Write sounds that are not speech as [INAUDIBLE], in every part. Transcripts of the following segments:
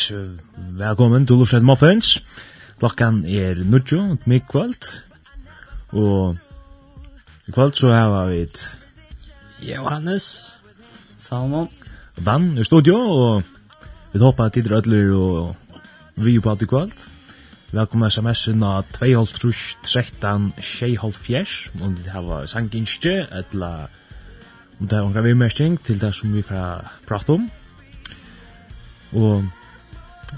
Muffins. Velkommen til Lofred Muffins. Klokkan er nudjo, mig kvöld. Og i kvöld så har vi et... Johannes, Salmon. Dan i studio, og vi håper at tidligere ødler og vi er på alt i kvöld. Velkommen sms-en av 2.13 6.5 om det her var sanginskje, etla om det her var en gravirmersting til det som vi får prate om. Og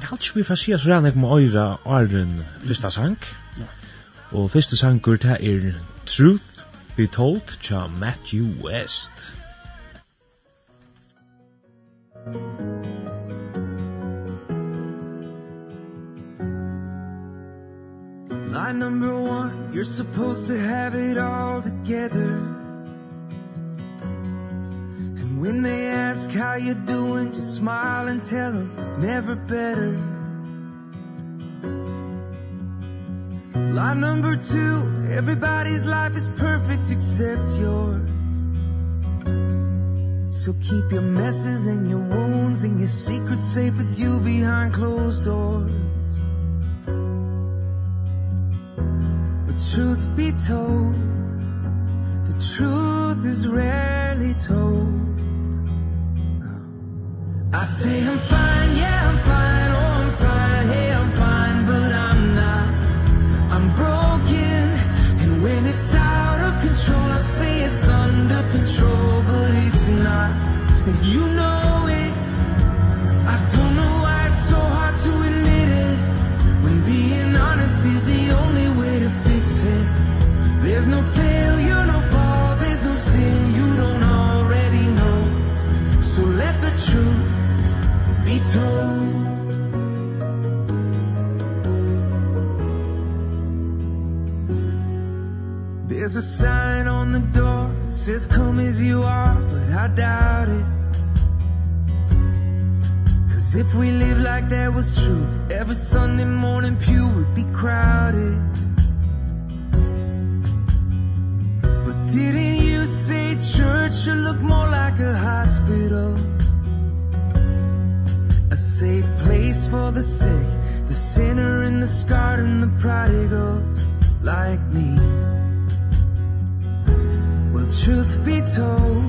Jeg har ikke vi får si at rann jeg må øyre Arren første sang. Og første sanger det er Truth Be Told til Matthew West. Line number one, you're supposed to have it all together When they ask how you doing just smile and tell them never better. Line number two Everybody's life is perfect except yours. So keep your messes and your wounds and your secrets safe with you behind closed doors. But truth be told The truth is rarely told. I say I'm fine, yeah, I'm fine, oh, I'm fine, hey, I'm fine, but I'm not. I'm broken, and when it's out of control I say it's under control, but it's not. And you know it, I don't know why it's so hard to admit it. When being honest is the only way to fix it. There's no a sign on the door. Says come as you are But I doubt it. Cause if we live like that was true Every Sunday morning pew would be crowded. But didn't you say church should look more like a hospital? A safe place for the sick The sinner and the scarred and the prodigals Like me truth be told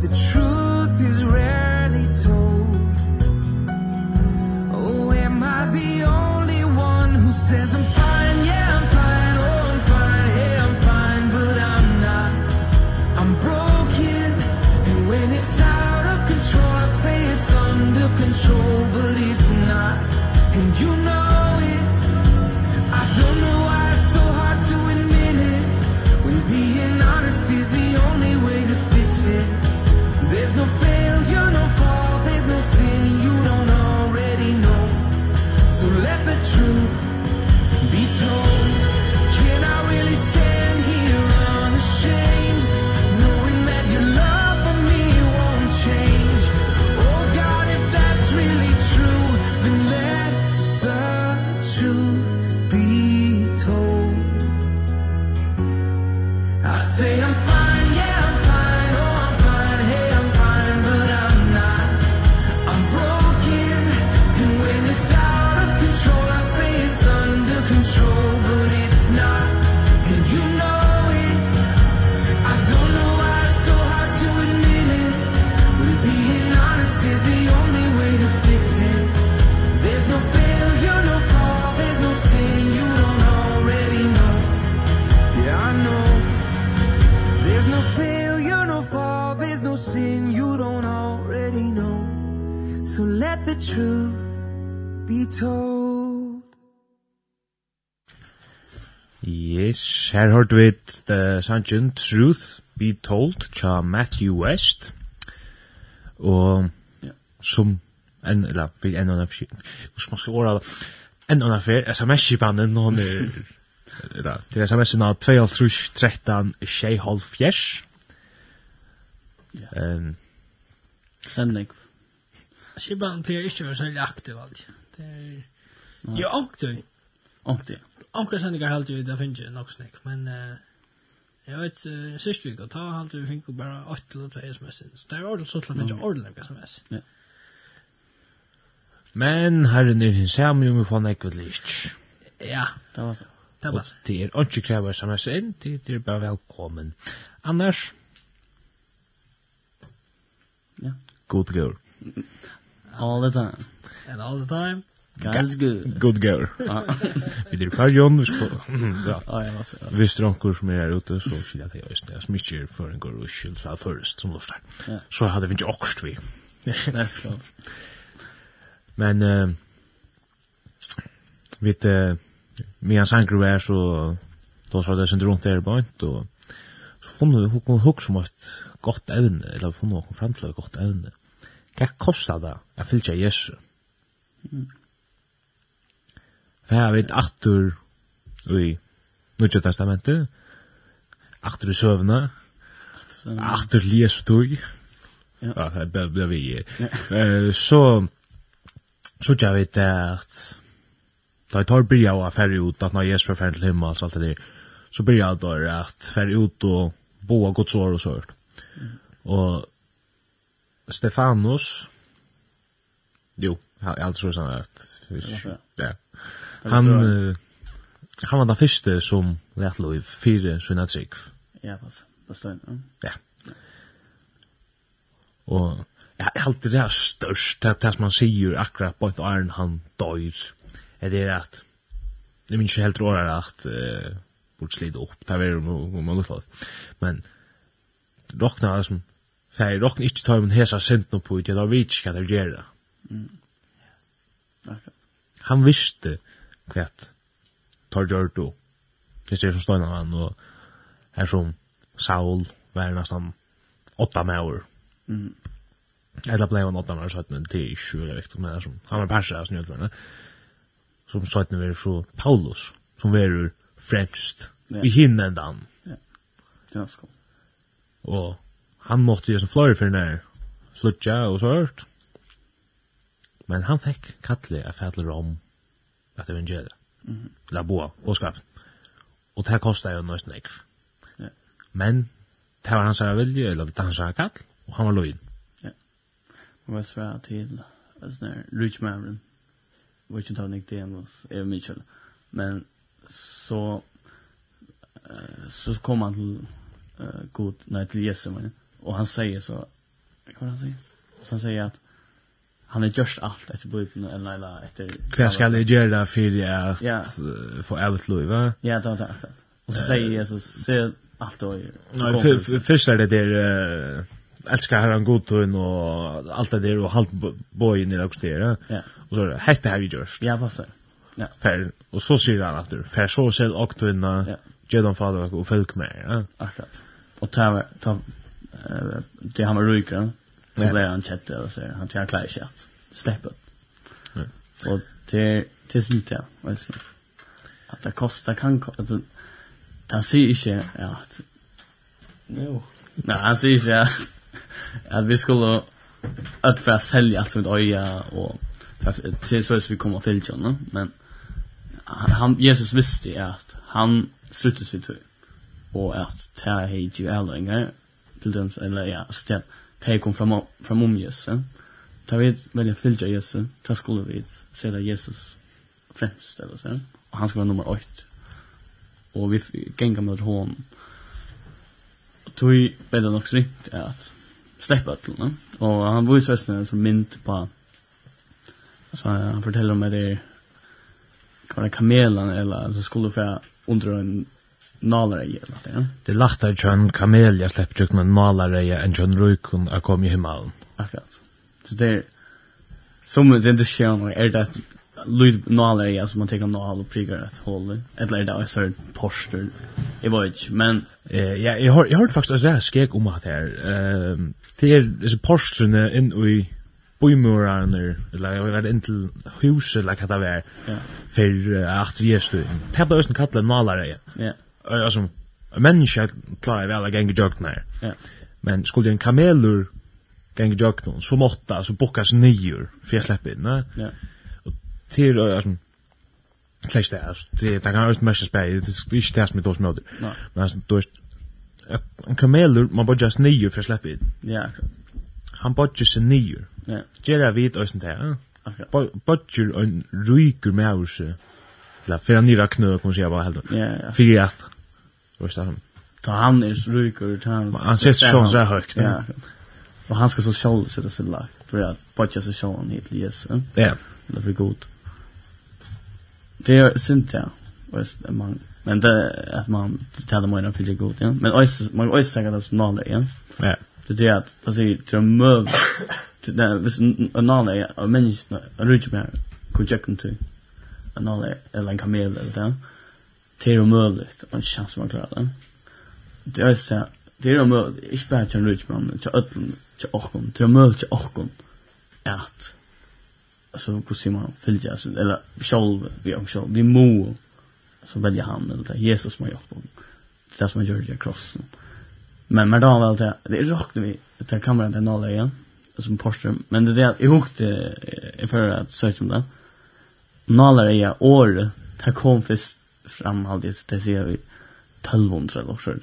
the truth is rarely told. Oh am i the only one who says i'm fine yeah i'm fine oh i'm fine yeah i'm fine but i'm not. I'm broken and when it's out of control i say it's under control but it's not. And you know Her hørte vi The sangen Truth Be Told tja Matthew West og ja. som en, eller vi en annen fyr hvordan man skal åra en annen fyr sms-kipanen noen er [LAUGHS] eller til sms-en av fjers Ja. Ehm Sendning. Skipan blir ikke så aktiv alt. Det er... Jo, aktiv. Aktiv onkel sendingar halde vi det finnje nok snakk, men jeg vet, uh, sist vi gikk, ta halde vi finnje bare 8 eller 2 sms Så det er ordentlig sånn at finnje ordentlig sms. Ja. Men herren er sin samme om vi får nekket litt. Ja, det var så. Det var så. Det er ikke krever sms inn, det er bare velkommen. Anders? Ja. God god. All the time. And all the time. Ganske good girl. [LAUGHS] [LAUGHS] Vi [LAUGHS] er på Jon, vi skal... Ja, ja, ja. Hvis det er noen som er ute, så skiljer jeg til jeg visste. Jeg smikker for en går og skylder fra først som luftar. Så hadde vi ikke okst vi. Let's go. Men uh, vet uh, med en sangru er så då så det sen runt der bant og så funnet vi hur hukk som et godt evne, eller funnet vi fram till ett gott ävne. Vad kostar det? Jag fyllde jesu? Mm. Her vet atur i Nudja testamentet. Atur i søvna. Atur i Jesu tog. Ja, det ble vi. Så, så tja vet at da jeg tar bryr av ferri ut, at når Jesu er ferdig til himmel, alt det der, så bryr jeg da at ferri ut og bo av gods år og sånt. Og Stefanus, jo, jeg har alltid sånn at, ja, Han uh, han var den første som lät lov fire sunna trygg. Ja, pass. fast står jag. Ja. Og jag har alltid det här störst att det man sier akkurat på et iron han dör. er det at, jeg minns ikke helt rådare at uh, bort slid opp, det er veldig om man låter. Men rockna alltså Fær rockna ikke ta om hesa sint noe på ut, jeg da ikke hva det gjerra. Han visste kvætt tar gjør du det er som støyna han og her som Saul var nesten åtta med år mm. eller blei han åtta med år søttene det er ikke veldig viktig men som, han var persa som gjør som søttene var så Paulus som var fremst yeah. i hinne enn han yeah. ja, skål og han måtte gjøre som fløyre for nær slutja og så hørt men han fikk kattelig av fædler om at evangeliet. Mm -hmm. La boa, boskap. Og det kostar jo nøyst nekv. Ja. Men, det var hans vilje, eller det var hans kall, og han var løyen. Ja. vad hva svar til, sånn her, rujtmævren, var Vad inte nikk det hjemme hos Eva Mitchell, men så, uh, så kom han till uh, god, nej till til men, och han säger så, vad var det han sier? Så han säger att han just gjort allt efter boken eller eller efter Vad ska jag göra för at ja. få allt lov va? Ja, det var det. Och så säger Jesus se allt då. Nej, først er det där älskar herran godtun och allt det der och halt bojen i också där. Ja. Och så hette har vi gjort. Ja, passar. Ja. För och så sier han att för så selv och tunna. Ja. Jadon fader och folk med. Ja. Akkurat. Och ta ta det han var rykare. Så blev han kött och så han jag klarar inte att släppa. Och det det syns inte jag. Alltså att det kostar kan att han ser inte ja. Jo. Nej, han ser inte att vi skulle att för att sälja allt som ett öja och till så att vi kommer till John, men han Jesus visste att han slutade sig till och att ta hej till alla till dem eller ja, så ta kom fram fram om Jesus. Ta vid välja fylja Jesus. Ta skulle vi säga Jesus främst eller så. Och han ska vara nummer 8. Och vi gänga med honom. Och tog blev det också strikt att släppa til den. Och han var ju så som mynt på så han forteller om det är kamelen eller så skulle få under en nalare i eller det, ja. Det lagt lachtar kjønn kamelia slipper tjuk med nalare i en kjön rujkun a kom i himmelen. Akkurat. Så det er, som det inte kjön är det att lyd nalare i som man tar nal och prikar ett hål, Eller är det att jag poster. Jag vet inte, men... Eh, Ja, jeg, har hört faktiskt att det skek om at her, uh, Det er disse posterna inn i boimurarna eller jeg vet inn til huset eller hva det var for uh, at vi er stund. Det här også östen kallat nalare. Ja alltså en människa klarar väl att gänga jökt när. Ja. Men skulle en kamelur gänga jökt någon så måtta så bockas nior för jag släpper in, va? Ja. Och till alltså Klest det, altså, det kan også mest spela, det er ikke det som er då møter. jag Men altså, du är en kamelur, man bara just nio för att släppa in. Ja, akkurat. Han bara just nio. Ja. Gera vid och sånt ja. Akkurat. Bara en ryker med oss. Eller För han nira knö, kommer jag bara helt. Ja, ja. Fyra i Vad sa han? Då han är så rik och han han ser så så högt. Ja. Och han ska så själv sätta sig lag för att patcha sig själv han helt Jesus. Ja. Det blir god. Det är synd ja. Vad man men det att man tar det mer för det god, ja. Men ojs man ojs säger det som någon ja. Ja. Det är att alltså det är möv till den vis en någon är en människa en rik man kunde jag kunna till en någon eller en kamel eller det det är omöjligt. Man känns som man klarar det. Det är så det är omöjligt. Inte bara till en rytman, till ödlen, till åkken, Det är omöjligt till åkken, Att alltså hur ser man följa sig eller själv vi om själv vi må så välja han eller det Jesus som man hjälper det är som man gör det i krossen. Men men då väl det det är rakt vi ta kameran till noll igen. Som Porsche men det där jag hukte för att söka som det. Noll är jag år det kom först framhaldet det ser vi 1200 eller så.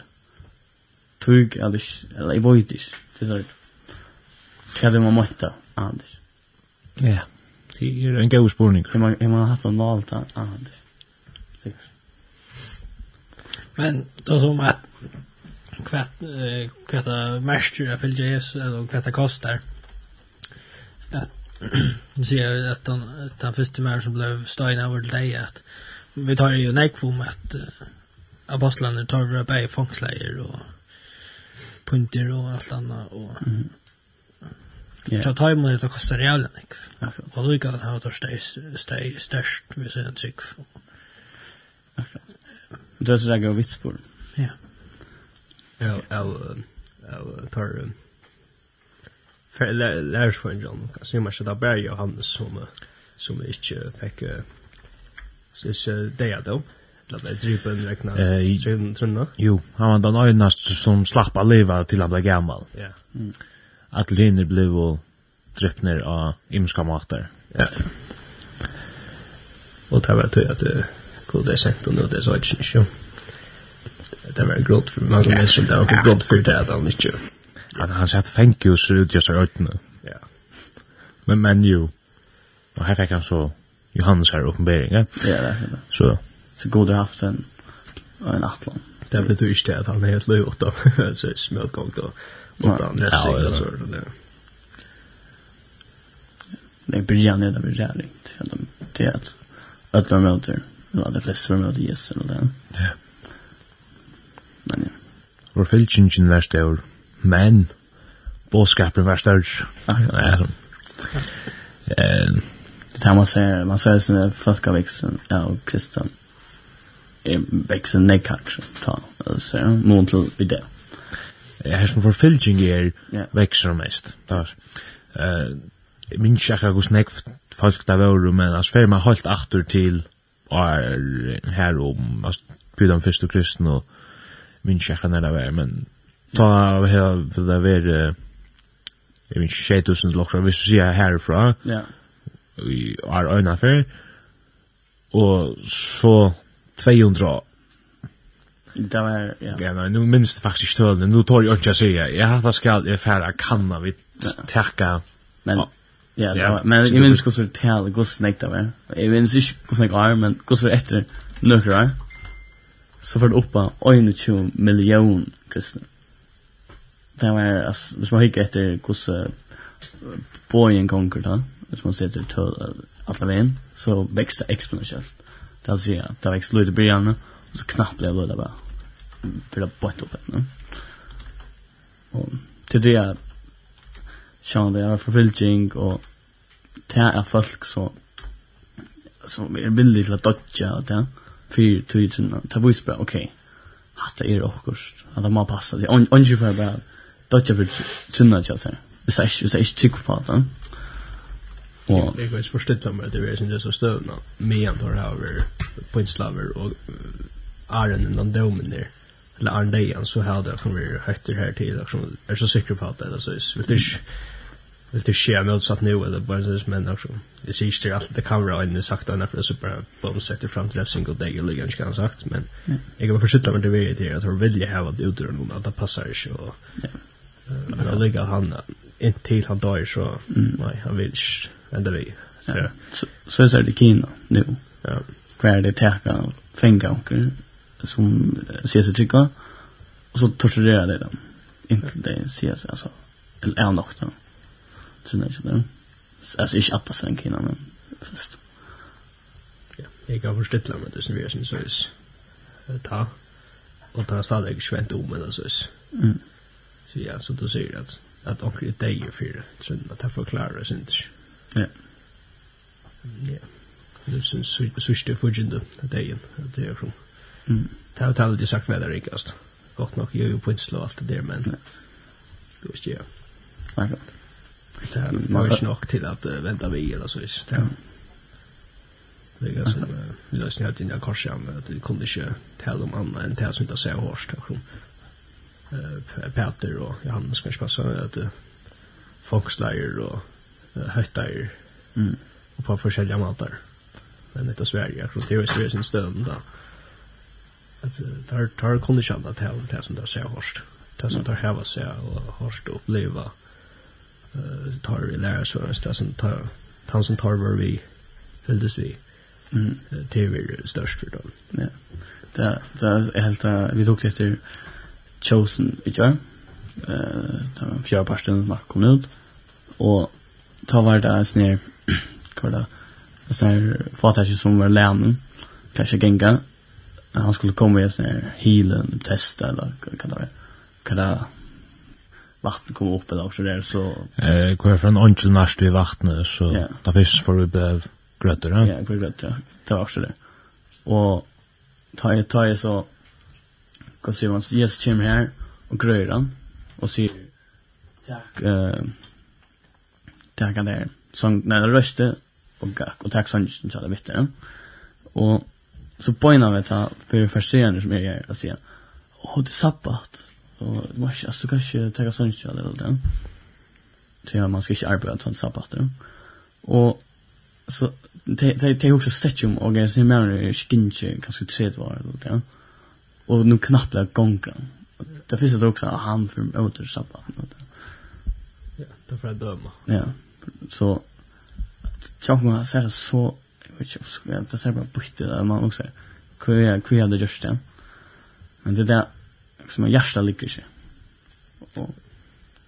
Tug eller eller i voidish. Det så. Kan det man måtta Anders. Ja. Det är en god spårning. Kan man kan man haft en valt Anders. Säkert. Men då som att kvätt kvätta märker jag följer Jesus eller kvätta kostar. Att [CLEARS THROAT] nu ser jag att den, den första mer som blev stein över det att vi tar ju nek om att uh, apostlarna tar våra bäg fångsläger och punter och allt annat och mm. yeah. så tar man det och kostar jävla nek. okay. och då kan ha tar steg störst med sin tryck. Akkurat. Det är så där går vitspår. Ja. Ja, jag tar för lärsförändringen kan se man sig där bär Johannes som som inte fick så så det är då Eller det drypen regna trunna. Jo, han var den øynast som slapp av livet til han ble gammal. Ja. At liner blev og drypner av imska mater. Ja. och det var tøy at god det sent och nu det er så ikke ikke. Det var grått för for mange mennesker, det var grått för det at han ikke. Han satt fengjus utgjørs av øyne. Ja. Men men jo, og her fikk han så Johannes här uppenbering. Ja, det är det. Så så god har haft en en atlan. Det betyder inte att han är helt löjt då. [LAUGHS] Så smörgång då. Och då nästa och så där. Det börjar ner där vi är riktigt. Det är att att vara med där. Det var det flesta var möter Jesus eller och den. Ja. Men ja. Vår fylkingen var stor. Men Båskapen var större. Ja, ja. Eh, det här man ser, man ser sina folkaväxten, ja, och kristen är växten nej kanske, ta, alltså, mån till vid det. Ja, Här som förfylking är växer mest, tar. Eh, min checka hur snäck folk där var men alltså för man hållt åter till är här om alltså bjudan först och kristen och min checka när det var men ta här det där var Jag vet inte, 2000 lockar, vi ser härifrån. Ja i år øyne før, og så 200 Det var, ja. Ja, nei, nu minns det faktisk ikke tølen, nu tar jeg ikke å si, jeg hatt skal jeg fære kanna, vi tekka. Men, ja, det var, men jeg minns hvordan det tæl, hvordan det var, jeg minns ikke hvordan det var, men hvordan det etter nøkker var, så var det oppa 21 million kristne. Det var, altså, hvis man hikker etter hvordan bojen konger da, hvis man ser till alla vägen, så växer det exponentiellt. Det vill säga att det växer lite i början, och så knappt blir det bara. För det bort upp henne. Och till det är Sean det er forfylking, og det er folk så som er villig til å dodja og det för tydligen det visar bara ok, hatt det är också att det må passa det er är ungefär bara dodja för tunna tjata hvis jeg ikke tykker på det Och det går inte förstått mig att det är inte så stövna. Med då det här på inslaver och Arden innan domen där eller Arden Dejan så här där kommer vi högt här till som är så säker på att det så är det vill det ske med så att nu eller bara så men också. Det ser inte allt det kan in inne sagt annars för super bara sätter fram till single day eller ganska kan sagt men jag var försiktig med det är jag att jag vill ju ha att utröna någon att det passar ju och jag lägger han inte till han dör så nej han vill ända vi. Så så, så, är det kina nu. Ja. Kvar det täcka fänga onkel som ser sig tycka och så torturerar det dem. Inte det ser sig alltså eller är nog då. Så nej så där. Alltså ich att passen kina men. Ja, jag har förstått lämna det som vi syns så är ta och ta stadig svänt om men alltså. Mm. Så ja, så då säger det att att onkel är där för det. Så att det förklarar inte. Ja. Ja. Det är så sista fudgende dagen att det är från. Mm. Det har aldrig sagt vad det rikast. Gott nog gör ju på inte allt det där men. Det visst ja. Nej. Det är ju nog till att vänta vi eller så visst. Ja. Det är som vi har snöat in i korsen att det kunde inte tala om annat än det som inte ser hårst. Peter och Johannes kanske passar att folkslager och höttar mm. och på forskjellige måter. Men detta Sverige, jeg tror det är Sverige sin stöm då. Alltså, tar, tar annet til det som det ser hårst. Det som tar häva seg og hårst og uppleva. Uh, tar vi lära så, det som tar, han som tar var vi fylldes vi. Mm. Det är størst for dem. Ja. Det, det är helt, vi tog det efter Chosen, vi gör. Uh, det var en fjärde parten som kom ut. Och ta var det sån här [CLEARS THROAT] kolla så här fatage som var länen kanske gänga. Han skulle komma i sån här healen testa eller kan det kan det vatten kom upp eller så där så eh kvar från onkel nast vid vattnet så yeah. där finns för vi blev grötter ja ja grötter det var så där och ta ta så kan se man yes chim här och gröran och ser tack eh tacka där sång när det röste och gack och tack sång så där vet du. Och så poängen vet jag för förseende som jag gör att säga. Åh det sabbat. Och mars alltså kanske tacka sång så där då. Så man ska inte arbeta sånt sabbat då. Och så det det det också stretchum och jag ser mer skinche kanske tredje var då. Ja. Och nu knappt där gången. Det finns det också han för åter sabbat. Ja, det får jag döma. Ja så tjock man så här så which så jag det ser bara bytte där man också kvar kvar hade just det men det där som är hjärta ligger sig och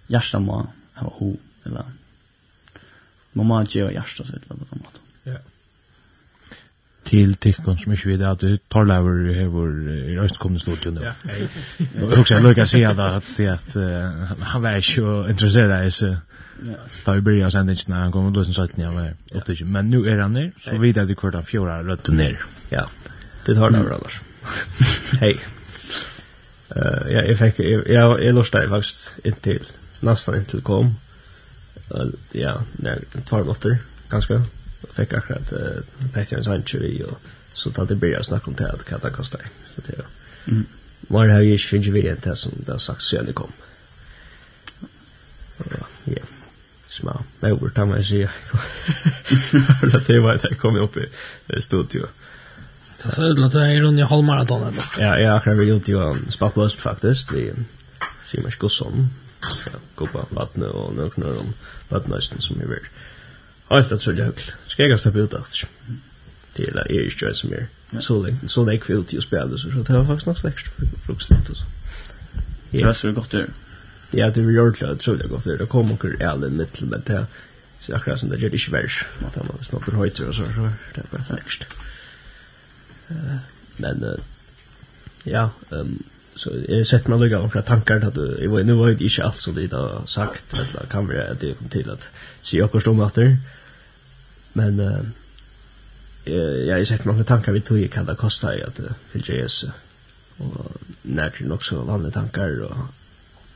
hjärta må ha ho eller man må ge hjärta så ett eller annat til tikkon som ikke vet at du Torlaver hever i Østkomne studio nå. Og også jeg lukker å si at, at, han var ikke å interessere i seg da vi började sendingen han kom och då satt att jag var. Men nu är han ner så vet jag att det kvart av fjorda rötter ner. Ja, det tar några annars. hei Uh, ja, jag fick, jeg, jeg, jag lorstade faktisk inntil nesten inntil kom. Uh, ja, när två månader, ganske fick akkurat uh, Petter Sanchez och så tatt det började snacka om det att kan det kosta. Så det. Mm. Var har ju inte finns vi vidare inte som det har sagt så det kom. Ja. Små. Men över tar man sig. Det var det kom upp i studio. Så det låter ju runt i halvmaraton eller. Ja, jag har väl gjort ju en spatbust faktiskt. Vi ser mig skossom. Ja, gå på vattnet och några de vattnösten som är väl. Allt att så jäkla. Jeg kan snakke ut alt. Det er er ikke som er. Så lenge, så lenge vi ut ute i å spille, så det var faktisk nok slags bruksnitt. Det var så godt å. Ja, det var gjort det, tror jeg godt å. Det kom noen ærlig mittel men det så akkurat som det gjør det ikke vers. At han var snakker høyter og så, så det er bare slags. Men, ja, så jeg sett meg lukka några tankar att jeg var nu var det inte alls så det har sagt eller kan vi det kom til at si och förstå mig efter Men uh, jeg har sett många tankar vi tog i hva det kosta i att uh, fylja Jesus. Och när nok så vanlige tankar og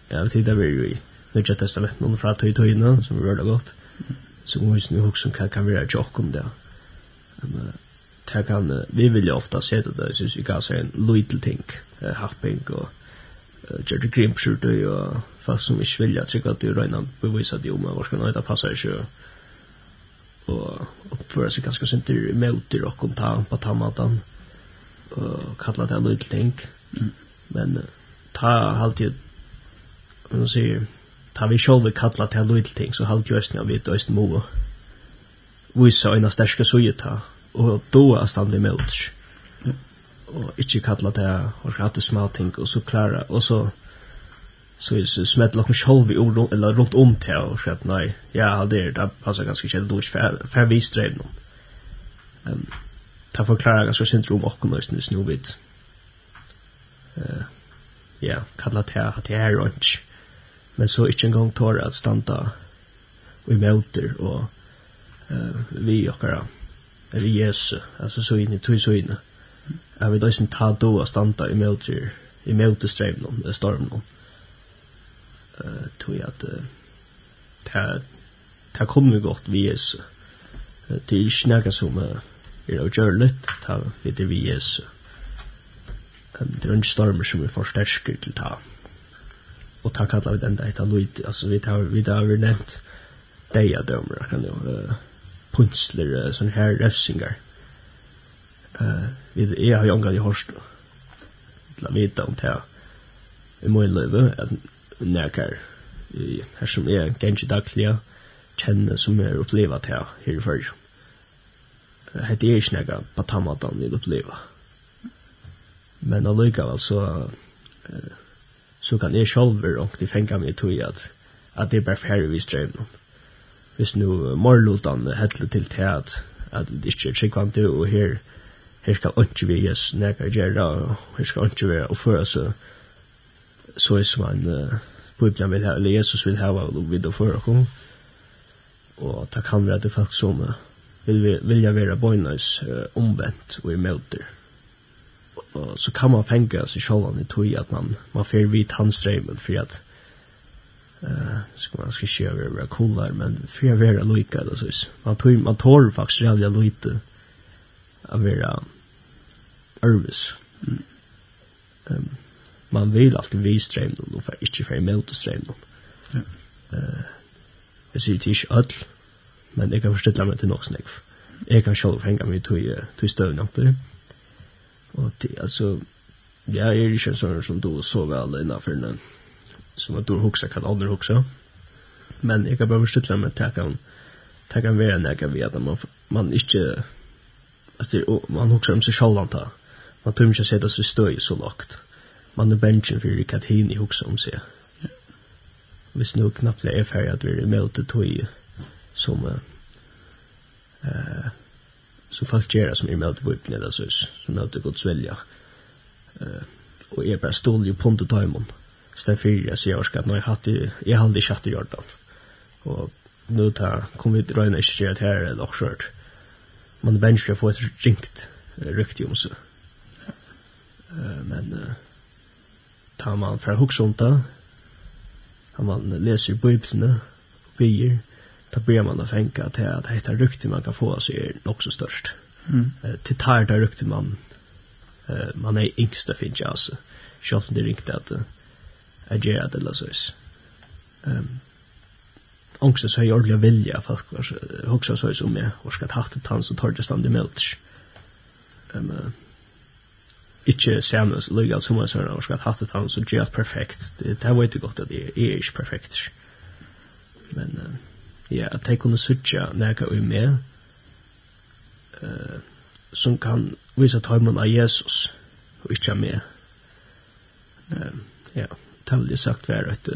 ja, vi inte vi jo i Nødja testament noen fra tog i tog som vi rörde godt Så må vi snu nu som kan, kan vi göra om det. Men uh, det kan, vi vil jo ofta se det jeg synes vi kan se en little ting, uh, happing og uh, gjør det Grimpsjur og fast som ikke vilja trykka at du røyna bevisa det jo, men hva skal nøyda passa ikke og oppføre seg ganske sinter møter og ta på tammatan og kalla det lydling mm. men ta alltid man sier ta vi sjål vi kalla det lydling så alltid jøsten av vi døyst mo vise øyne sterske suje ta og doa stand i møter og ikke kalla det og rette smalting og så klara og så så är smätt lock själv i ord eller runt om till och så att nej ja det är det passar ganska kul då för för vi sträv nu. Ehm ta förklara ganska syndrom och kommer just nu vid Eh ja, kalla det här att det är runt. Men så inte en gång tar att stanna vi möter och eh vi och kara eller Jesus alltså så in i två så in Jag vill då inte ta då att stanna i möter i möter sträv någon storm någon tror jag att det det kommer gott vi är det är inte något som är att göra lite det vet det vi är det är inte stormer som vi förstärker till ta. och det kallar vi den där hitta lojt alltså vi tar vi tar vi nämnt det är dömer kan ju punsler sån här refsingar. Eh vi är har ju angat i horst la vita om det i min liv at nekar her som er gengi dagliga kjenne som er oppleva til her i fyrir. Hette er ikke nekar på batamatan vil oppleva. Men allikevel så så kan jeg sjolver og de fengar meg tog at at det er bare færre vi strømmen. Hvis nu morlotan hettler til til at at det ikke er tryggvante og her her skal ikke vi gjøre nekar gjerra og her skal ikke vi oppføre seg så er som en uh, Bibelen vil ha, eller Jesus vil ha, og vi då för oss. Og det kan være at det er folk som vil, vilja være bøynes uh, omvendt og i møter. Og så kan man fenge seg sjålan i tog at man, man får vidt hans dreimen, for at uh, skal man skal ikke gjøre være kullar, men for å være lykke, eller så. Man, tog, man tår faktisk rævlig loite å være ærvis. Mm. Um, man vil alltid vi strømmen, og for ikke for imot strømmen. Ja. Uh, jeg sier til ikke ødel, men jeg kan forstille meg til nok snakk. Jeg kan selv henge meg til, til støvn opp der. Og til, altså, jeg er ikke en sånn som du så vel innenfor den, som at du hukser kan andre hukser. Men jeg kan bare forstille meg til at jeg kan, kan være når jeg vet at man, man ikke, at man hukser om seg selv antar. Man tror ikke å sette seg støy så lagt. Mm man er bensjen for hva tiden i hoksa om seg. Hvis nå knappt er ferdig at vi er med til tog som uh, som folk gjør som er med til bøypen eller så, som er til gods velja. Uh, og jeg bare stål jo pund og tøymon. Stedet fyrir jeg sier at nå jeg hadde ikke hatt i Jordan. Og nå ta, kom vi til røyne ikke gjør at her er det også Man er bensjen for å få et ringt riktig om seg. Uh, men uh, tar man fra hugsunta, har man leser biblene, bier, da blir man å fenka til at dette rykte man kan få så er nok så størst. Mm. Uh, til tar det rykte man, uh, man er yngst det finnes altså, selv om det er riktig at jeg gjør det eller så sås. Um, Ångst så har jeg ordentlig vilja, folk har hoksa sås om jeg, og skal tatt et tann som tar det stand i meldt. Um, uh, ikke samus legal som jeg sier og skal hatt han så gjør perfekt. Det det vet jeg godt at det er ikke perfekt. Men ja at jeg kunne sutja nærka ui med uh, som kan vise tøymen av Jesus og ikke av uh, ja det vil jeg sagt være et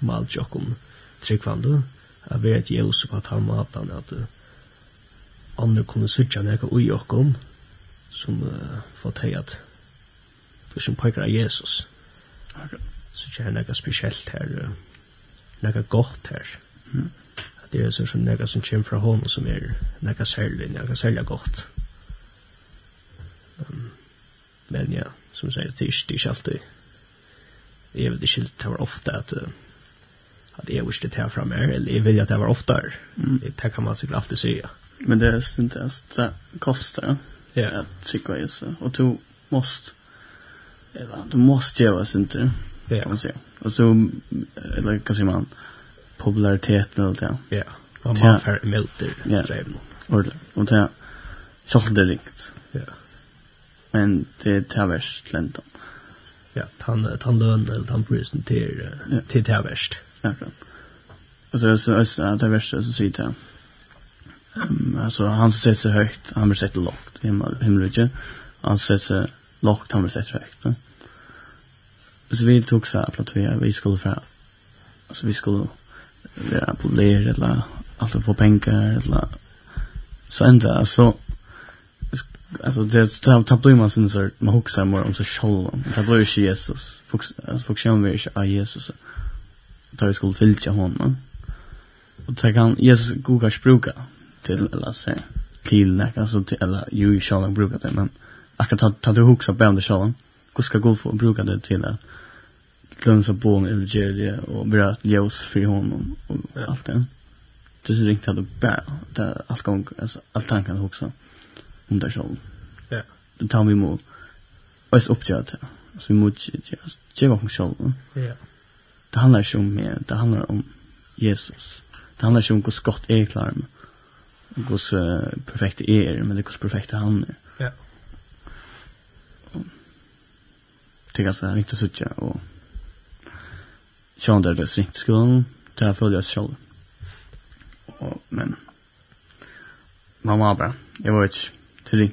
mal tjokkum tryggvande at vi er et Jesus på at han matan at andre kunne sutja nærka ui okkom som uh, fått hei at det som pekar av Jesus. Så det er noe spesielt her, noe godt her. At det er så som noe som kommer fra hånden som er noe særlig, noe særlig godt. Um, men ja, som sier, det er ikke, det er ikke alltid. Jeg vet ikke, det var ofte at uh, at jeg visste det her framme, eller jeg vil at det var oftere. Mm. Det kan man sikkert alltid säga. Men det är inte ens det kostar ja. Yeah. att tycka i. Och du måste eller du måste göra sånt där. Ja. Kan man säga. Och så eller kan säga man populariteten eller det. Ja. Man har för milder strävan. Och och det så det likt. Ja. Men det tar värst läntan. Ja, han han lön eller han presenterar till tar värst. Ja. Och så så så det värst så sitter. Ehm alltså han sätter sig högt, han blir sett lågt himmelriket. Han sätter sig lågt han med sig högt. Så vi tog så att vi, vi skulle för alltså vi skulle vara på ler eller att få pengar eller så ända alltså alltså det tar tar blir man sen så man huxar mer om så själv det blir ju Jesus funktion vi är Jesus tar vi skulle fylla honom och ta kan Jesus goda språka till eller så till näka så till eller ju själv brukar det men akkurat ta du huxa på under showen. Hur ska gå för bruka det till att glömma så på eller ge och bra ljus för honom och allt det. Det så ringt hade bara det allt gång alltså allt tanken huxa det showen. Ja. Då tar vi mot oss det. Så vi måste ge vad hon Ja. Det handlar inte om mer, det handlar om Jesus. Det handlar inte om hur skott är klar med. Hur perfekt är men det hur perfekt han är. det är ganska viktigt att sitta och tjäna där det är strikt skolan. Det här följer jag själv. Och, men mamma bara, jag var inte till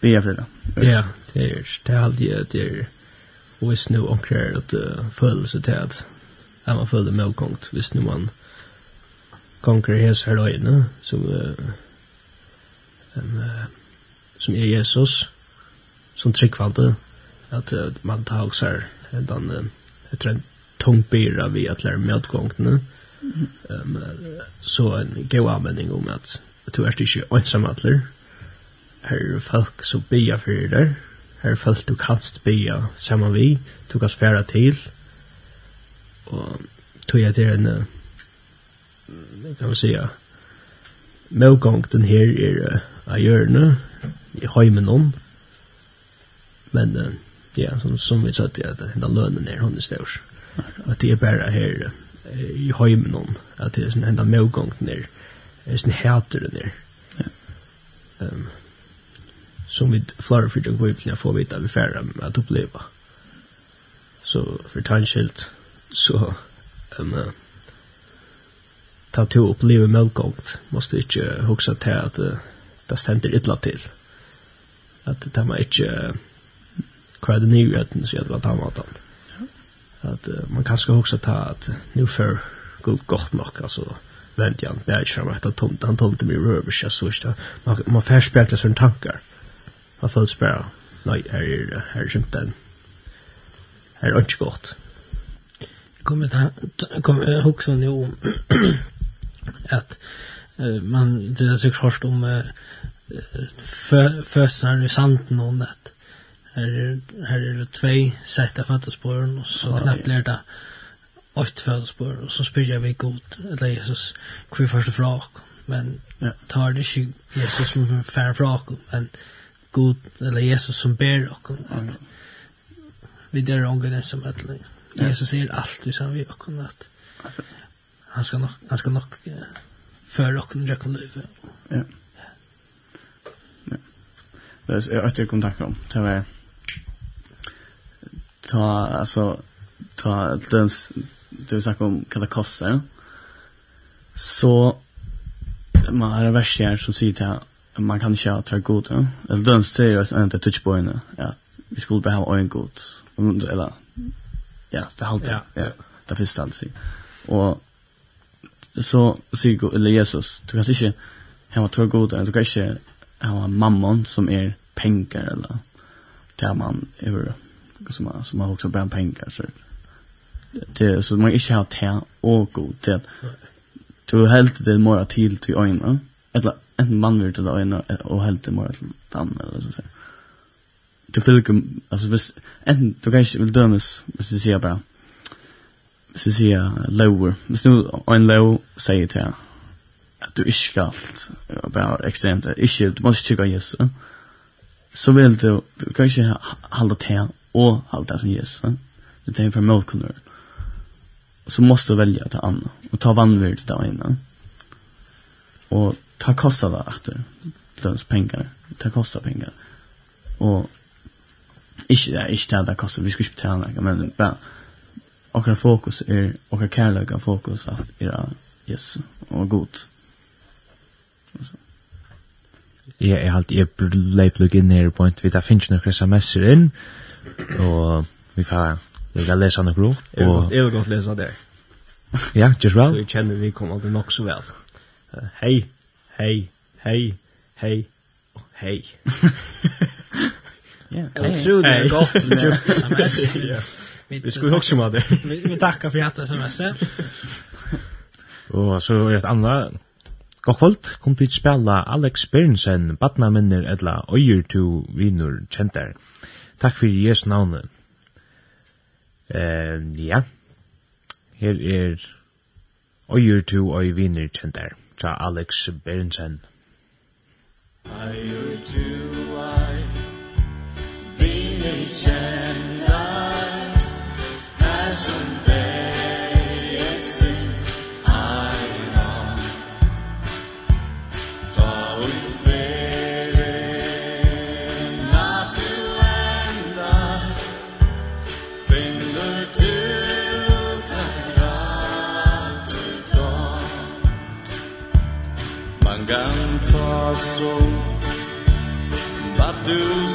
Be för det. Ja, det är det är alltid det är och visst nu och kär att födelse till att är man följer med kongt visst nu man konkur hes här då inne som uh, en uh, som är Jesus som tryckvalde at uh, man tar också här den uh, jag tror en tung bira vi att lära medgångna. Mm. um, så en god användning om att du är inte ensam att lära. Här är folk som bia för dig her er folk du kanst bia samman vi. Du kan sfära til og tog jeg til en uh, kan man säga? Medgångten här är uh, av hjørnet i heimen men uh, ja, som, som vi sa til at den lønnen er hun er stør. At det er bare her uh, i heimen hon, at det er sånn enda medgång nir, er sånn hæter nir. Um, som vi flere fyrir og kviplinja får vita at vi færre med at oppleva. Så for tannskilt, så um, uh, ta to oppleve medgångt, måste ikke huske til at uh, det stender ytla til. At det man ikke... uh, kvar er det nye uten, så det var ta maten. At uh, man kan skal også ta at nu för gult godt nok, altså vent igjen, det er ikke frem etter tomt, han tomt mig røver, ikke så ikke, man, man får spekler sånne tankar. Man føler bare, nei, her er det, her er ikke den, her er ikke godt. Jag kommer ta kommer til å nu om [CLEARS THROAT] att uh, man, det är sikkert hørt om uh, føsene i sanden og nett, Her, her er det tvei sätta av och og så ah, knappt blir det åtte føddersporen, og så spyr jeg vi god, eller Jesus, hvor vi først fra oss. Men ja. tar det ikke Jesus som er færre fra oss, men god, eller Jesus som ber oss. At, ah, vi der ånger som et løgn. Jesus er alltid som vi oss, at han skal nok, han skal nok uh, føre oss når jeg kan løpe. Ja. Ja. Det er et jeg kom om. Det var ta alltså ta döms du snackar om vad det kostar. Ja? Så man har en vers här som säger att man kan inte ha tre god. Ja? Eller döms till oss inte touch på touchboyna. Ja, vi skulle bara ha en god. Eller ja, det halter. Ja, ja. Det finns alltså. Och så säger eller Jesus, du kan inte ha två god. Du kan inte ha mammon som är pengar eller där man är som som har också bara pengar så det så man inte har te och god det du helt det mera till till ena eller en man vill till ena och helt det mera till den eller så så du fylker alltså vis en du kanske vill dömas hvis du ser bara hvis du ser lower. Hvis nu en low säger till att du ikke skal bare ekstremt, ikke, du må ikke tjekke Jesus, så vil du, du kan ikke til och allt som ges. Va? Det tänker för motkunder. Och så måste du välja att ta annan. Och ta vannvärd där inne. Och ta kostar det efter. Löns pengar. Ta kostar pengar. Och inte det, inte det där kostar. Vi ska inte betala något. Men bara, och fokus är, och kärlek fokus att era Jesus och god. Och så. Ja, jeg har alltid jeg leip lukk inn på en tvitt, jeg finnes noen messer inn, Og vi får vi kan lese noe og Jeg vil godt lese der. Ja, just well. Så jeg kjenner vi kommer aldri nok så vel. Hei, hei, hei, hei, hei. Ja, det er gott med [LAUGHS] sms. [LAUGHS] Vi skulle också med det. Vi tackar för att sms. Og så er et annet Gott kvöld, kom til spela Alex Bernsen, badna minner edla øyer to vinur kjentar. Takk fyrir Jesu navne. Eh, ja. Her er Øyur tu og viner kjentar, tra Alex Berensen. Øyur tu og viner kjentar, her som passou Bateu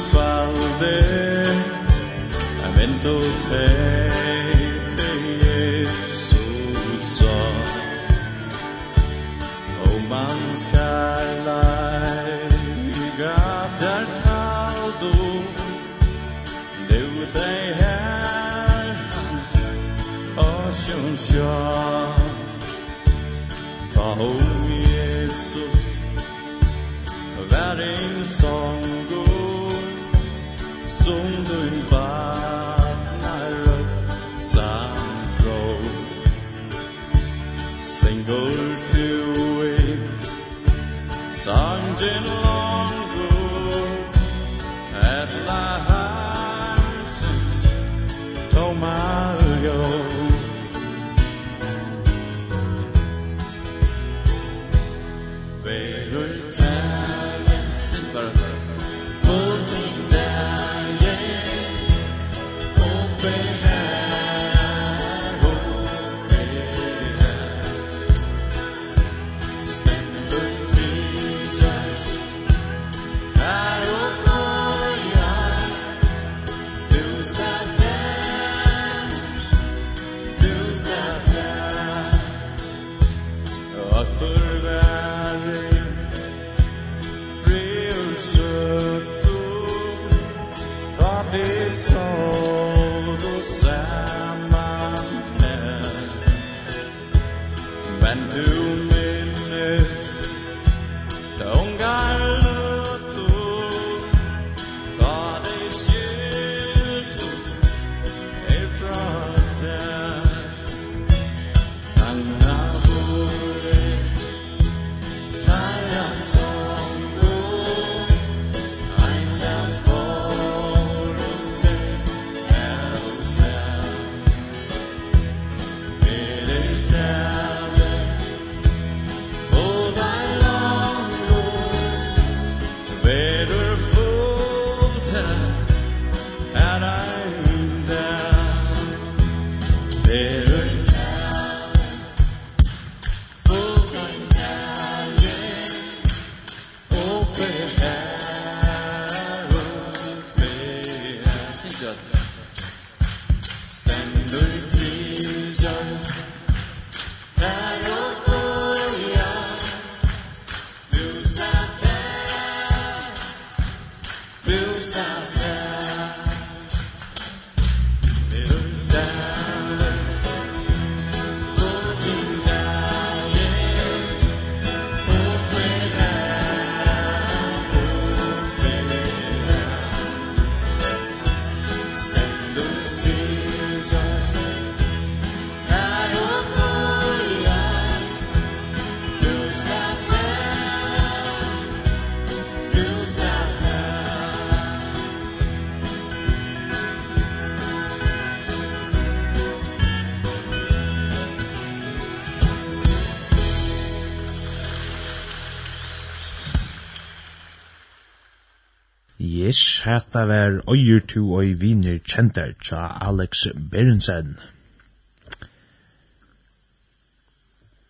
hetta ver øyer to og viner kjentar tja Alex Berensen.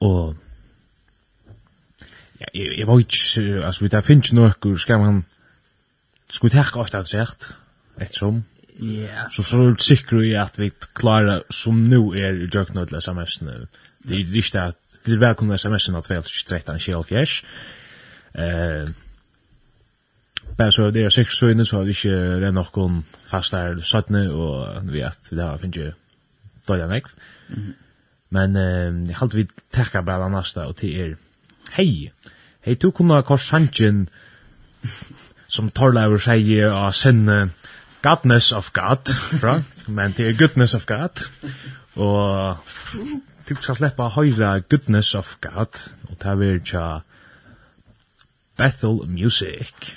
Og ja, jeg, jeg var ikke, altså vi tar finnes noe, skal man, skal vi takke ofte at ettersom, Ja. Så så er sikker i at vi klarer som nu er i døgnødla sms-ene. Det er ikke at, det er velkomna sms-ene at vi er 13 kjell Eh, Bara så det är sex så inne så har vi inte redan någon fasta här sattne och vi vet vi har finns ju dåliga nek. Men eh, jag halte vi tacka bara nästa och till er. Hej! Hej, du kunde ha korsantjen som Torlaur säger av sin Godness of God, bra? Men det är Goodness of God. Och du skal slippe å høre Goodness of God og ta vid till Bethel Music.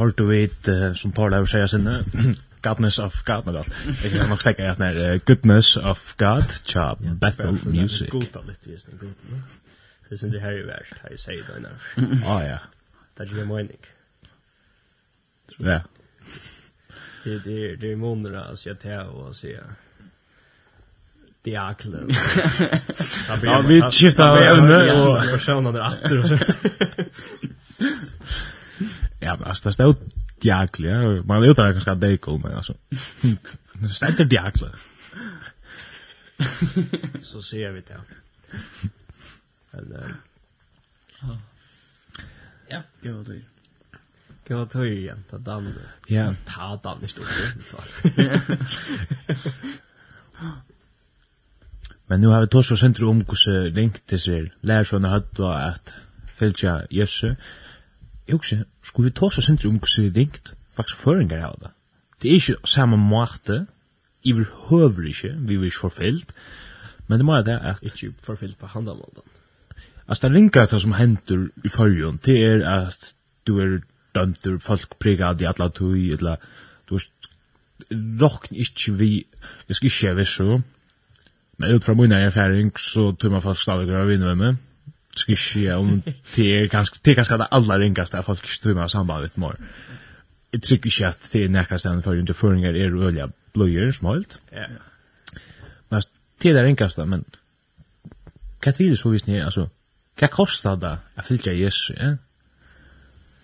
hørte vi som tar det over seg sinne, Godness of God, no galt. Jeg kan nok sikkert at det er Goodness of God, tja, Bethel Music. Det er litt visning, god. Det er sin det her i verst, har i sier det nå. Å ja. Det er jo mening. Ja. Det är det är månader alltså jag tar och ser diaklen. Ja, vi skiftar ämne och personer där åter och så. Ja, men altså, det står diakle. Ja. Man vet att kanskje det kommer men altså. [LAUGHS] Det står inte. [LAUGHS] Så ser vi det. Eller Ja, [LAUGHS] det var det. Det var tøy igjen, ta dan. Ja. Ta damen i stort. Men nu har vi tås og sentru om hvordan lengt disse lærersvående hatt og at fylgja Jesu jeg husker, skulle vi tåse sindri om hvordan ringt faktisk føringar av det. Det er ikke samme måte, i vil høver ikke, vi vil ikke forfyllt, men det må er det at ikke forfyllt på handavålden. Altså, det ringar det som hender i førjen, det er at du er dømter, folk prigad i alla tui, eller du er rokn ikkje vi, jeg skal ikkje være så, men ut fra min erfaring, så tog man fast stadig å vinne med meg, ska ske om det er kanske det kanske det alla ringaste där folk strömmar samband med mor. Jag tycker inte att det är nära sen för inte föringar är rulliga blöjor smalt. Ja. Men det där ringas där men kan vi så visst ni alltså kan kostar det att fylka Jesus, ja.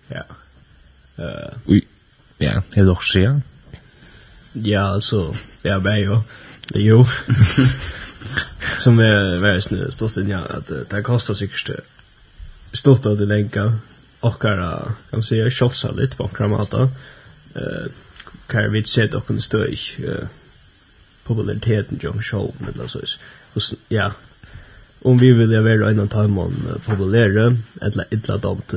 Ja. Eh, vi ja, det är också ja. Ja, alltså, ja, men jo. Det jo. [LAUGHS] Som är värst stort in ja att det kostar säkert stort att det länka och kan man säga shotsar lite på kramata. Eh kan vi se då kan stå i populariteten jag show med alltså så ja om vi vill vara en av timon populära eller illa dant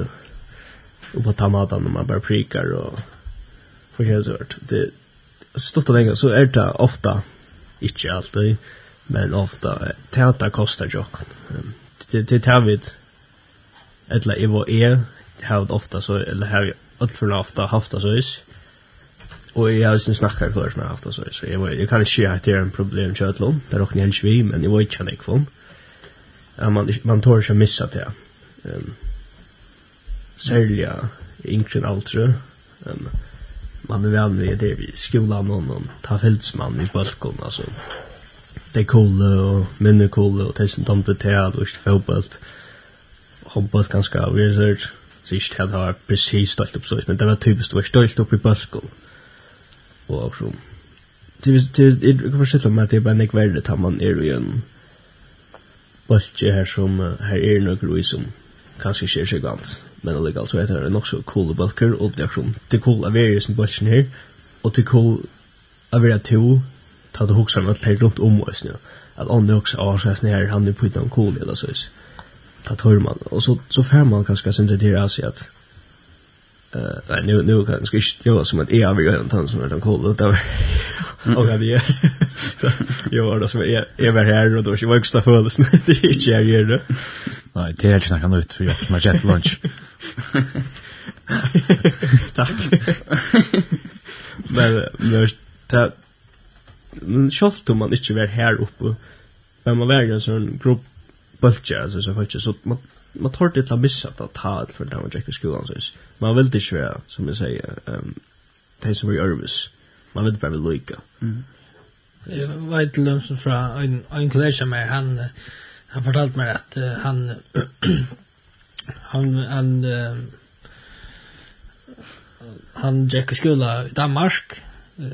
och på tamatan när man bara prikar och försöker så det stort länge så är det ofta inte alltid men ofta täta kostar jock. Det det tar vi eller i vår är har det ofta så eller har allt för ofta haft det så is. Och jag har sen snackat för mig haft det så så jag jag kan inte att det är en problem chatlon där och ni vi men det var inte kan ikvon. Man man tar sig missa det. Ehm sälja ingen altre. Ehm man är väl med det vi skolan någon ta fältsman i balkon alltså det cool og minne cool och det som og ikke fotballt. Håndballt ganske av research. Så ikke hade har precis stolt opp så men det var typisk typiskt var stolt opp i balkon. Og så. Det det det kan förstå mig att det är bara nek värde tar man är ju en bolche här som här är några i som kanske ser sig gans. Men alligevel så heter det nok så cool bulker og det er som det cool av various bulchen her og det cool av er to ta det huxar med per runt om oss nu att andra också har så här han nu på utan cool eller så is. Ta tar man och så så får man kanske sen det där så att eh nej nu nu kan ska ju vara som att är vi en inte som utan cool då och det jag var det som är är väl här och då så var extra födelsen det är inte jag gör det Nei, det er inte något ut, for jeg har jet lunch. [LAUGHS] Tack [LAUGHS] men men men självt om man inte var här uppe men man var ju en grupp bultje alltså så faktiskt så man man tar det att missa att ta alt för det man checkar skolan så man vill det svär som jag säger ehm det som är Örvis man vill bara vilja mm. Jag vet til dem som fra en, en kollega med han han fortalt meg at uh, han [CLEARS THROAT] han han uh, han gick i skola i Danmark uh,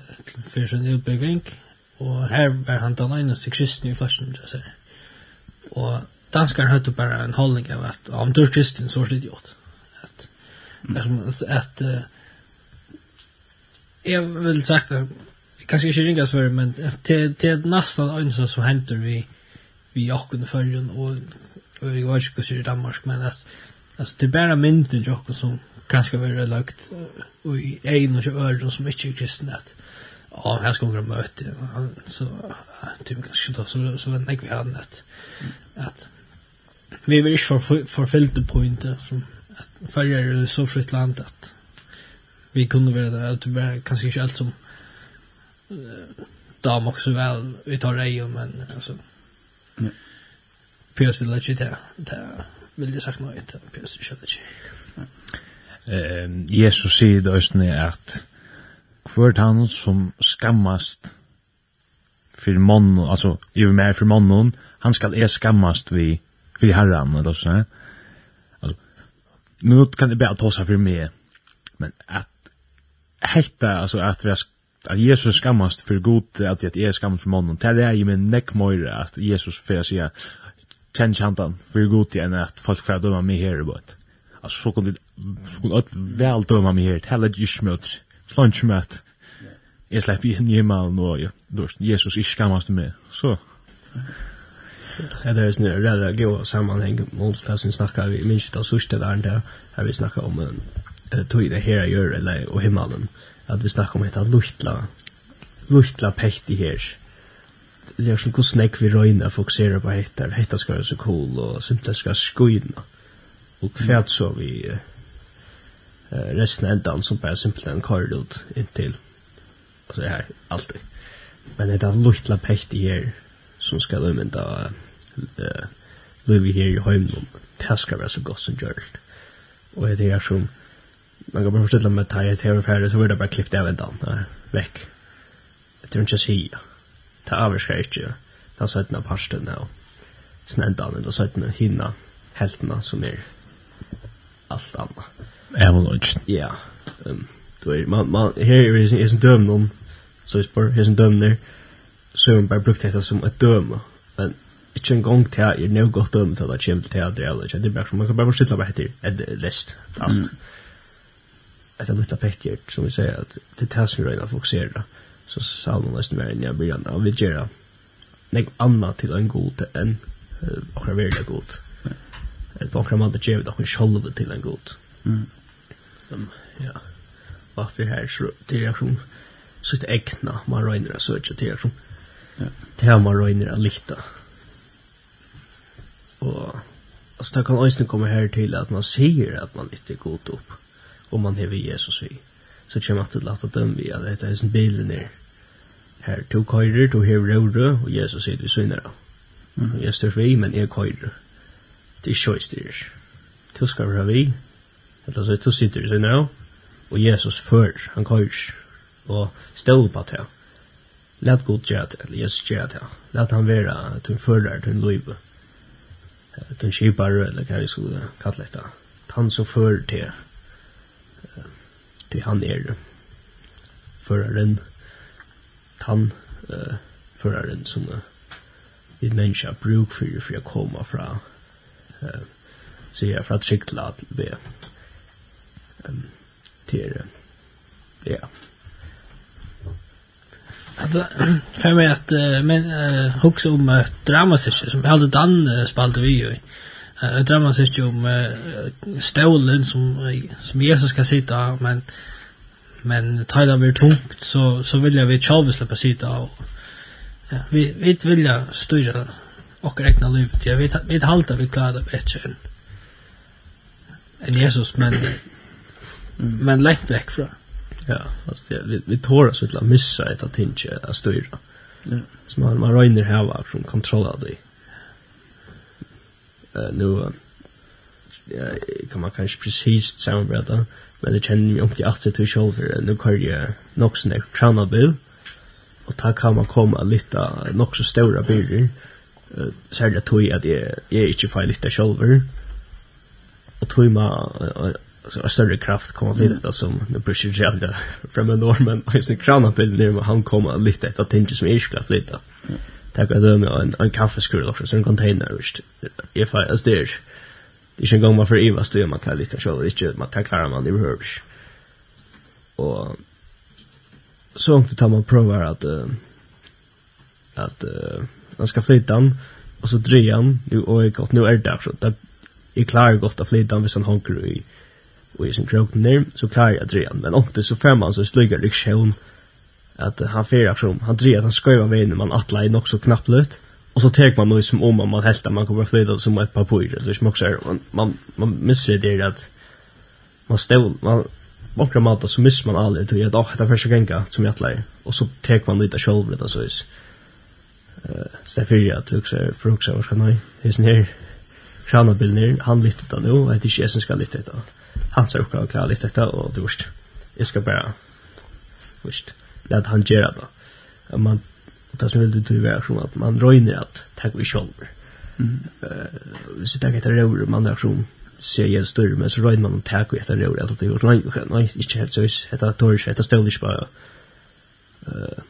för sin utbyggning Og her var han den eneste kristne i flasjen, flashen, jeg sier. Og danskar hadde bare en holdning av at om du er kristen, så er det idiot. At, at, at jeg vil sagt at kanskje ikke ringa svar, men til, til nesten øynsa som henter vi vi okken i følgen, og, og vi var ikke i Danmark, men at altså, det er bare mynden til som kanskje var lagt, og i egen og ikke øren som ikke er kristne, at ja, här ska vi möta. Så typ kanske då så så vet jag vi hade att att vi vill inte för förfällde poängter som att färger så fritt land att vi kunde vara där att det kanske inte allt som dam också väl vi tar det men alltså mm. Pius vill lägga det där vill jag sagt något Pius vill lägga det. Ehm sier det då att hvert han som skammast fyrir mann, altså, i mer fyrir mannen, han skal er skammast vi fyrir herran, eller så, altså, nu kan det bare ta seg fyrir meg, men at hetta, altså, at vi er at Jesus skammast fyrir god, at jeg er skammast fyrir mannen, det er jeg med nekk møyre, at Jesus fyrir å sige, kjenn kjantan fyrir god enn at folk fyrir døma meg her, altså, så kunne det, så kunne det vel døma meg her, det ikke møyre, lunch mat. Jeg slipper inn hjemme nå, ja. Jesus ikke skammas meg. Så. Ja, det er sånn en redda god sammanheng mot det som snakkar vi minst av sørste der det her vi snakkar om tog det her gjør eller og himmelen at vi snakkar om etter luchtla luchtla pekti her det er sånn god snakk vi røyna fokuserer på hettar hettar skal være så cool og simpelthen skal skoina og kvært så vi uh, resten av ändan som bara simpelthen kör ut in till så här alltid. Men det är en liten i här som ska lämna eh lever här i hemmen. Det ska vara så gott som gjort. Och det är som man kan bara förställa med tajet här och färdigt så blir det bara klippt av ändan. veck. Det tror inte jag säger. Det överskar inte. Det har sett den här parsten och snändan hinna hälterna som är allt annat. Avalanche. Ja. Um, du er, man, man, her er en døm noen, så jeg spør, her er en døm der, så er man bare brukt dette som et døm, men ikke en gang til jeg er noe godt døm til at jeg kommer til at det er Avalanche, det er bare som man kan bare forstille meg etter, et rest, alt. Et av lukta pekkjert, som vi sier, at det er det som røyna fokusera, så sa man nesten mer enn jeg blir anna, vi gjør det, nek anna til en god enn akkurat veldig god. Et på akkurat man det gjør det akkurat sjolvet til en god. Mm Mm. Um, ja. Vad det här så det är som sitt egna man röjner att söka det är som ja. det här man röjner att likta. Och alltså det kan också komma här till att man säger att man inte är god upp om man har Jesus i. Så kommer att det låta dem vi att det är en bil ner. Här to körer, to här röre och Jesus sitter vid synare. Mm. Jag styrs vi, men jag körer. Det är köjstyrs. Tuskar vi har vi, Eller så du sitter i sin og Jesus før, han køyr, og stål på det. Læt god gjøre det, eller Jesus gjøre det. Læt han være til en fører, til en løyve, til en kjipare, eller hva vi skulle kalle det. Han som fører til, til han er. Føreren, han uh, føreren som uh, vi mennesker bruk for, for å komme fra, uh, sier fra tryggla til ved till ja Alltså för mig att men hooks om uh, dramasession som hade Dan uh, spalte vi ju. Uh, dramasession om uh, stolen som som Jesus ska sitta men men tajda blir tungt så så vill jag vi själva släppa sitta och ja, vi vi vill jag styra och räkna livet. Jag vet vi halta vi klarar det bättre än, än Jesus men mm. men långt väck från. Ja, alltså det, vi vi tårar så att missa ett att inte att styra. Ja. Så man man röjner här var från kontroll av det. Uh, nu uh, ja, kan man kanske precis samarbeta men det känner mig inte alltid till själv nu kan jag nog sån krana bil och där kan man komma lite nog så stora bilar Uh, särskilt tog att jag jag är inte fel lite själv och tog man Uh, alltså en större kraft kommer vid detta som den British Rail från en norrman i sin krana bild när han kommer lite ett att tänka som irska flytta. Tack att det med en en kaffeskur också så en container just If I as there. Det ska gå man för Eva stöd man kan lite så det inte man tar klara man det hörs. Och så långt tar man provar att uh, att uh, man ska flytta den och så drejan nu och jag gott nu är det där så där är klar gott att flytta den vid sån honker i og i sin kroken krokner, så klarar jag drejan. Men ångte så fem man så sluggar riksjön att han fyra från, han drejar han skojvar vägen, man attlar i nok så knappt lut. Og så tek man noe som om man helt man kommer flytta som ett papper. Så som också är, man, man, man misser det at man stål, man Många matar så missar man aldrig till att åh, det är första gänga som jag attlar. Och så tar man lite själv det så is. Så det är fyra att också är för också, vad ska ni? Det är sån här, Sjana Billner, han lyttet det nu, jeg vet ikke, jeg synes skal lytte det hans uppgave att klara lite detta och du vet Jag ska bara vet låt han göra det. Man det som vill du vara som att man röjner att tacka vi shoulder. Mm. Eh så tacka det rör man där som ser jag större men så röjner man att tacka efter rör att det rör nej nej inte helt så är det torr det står inte bara eh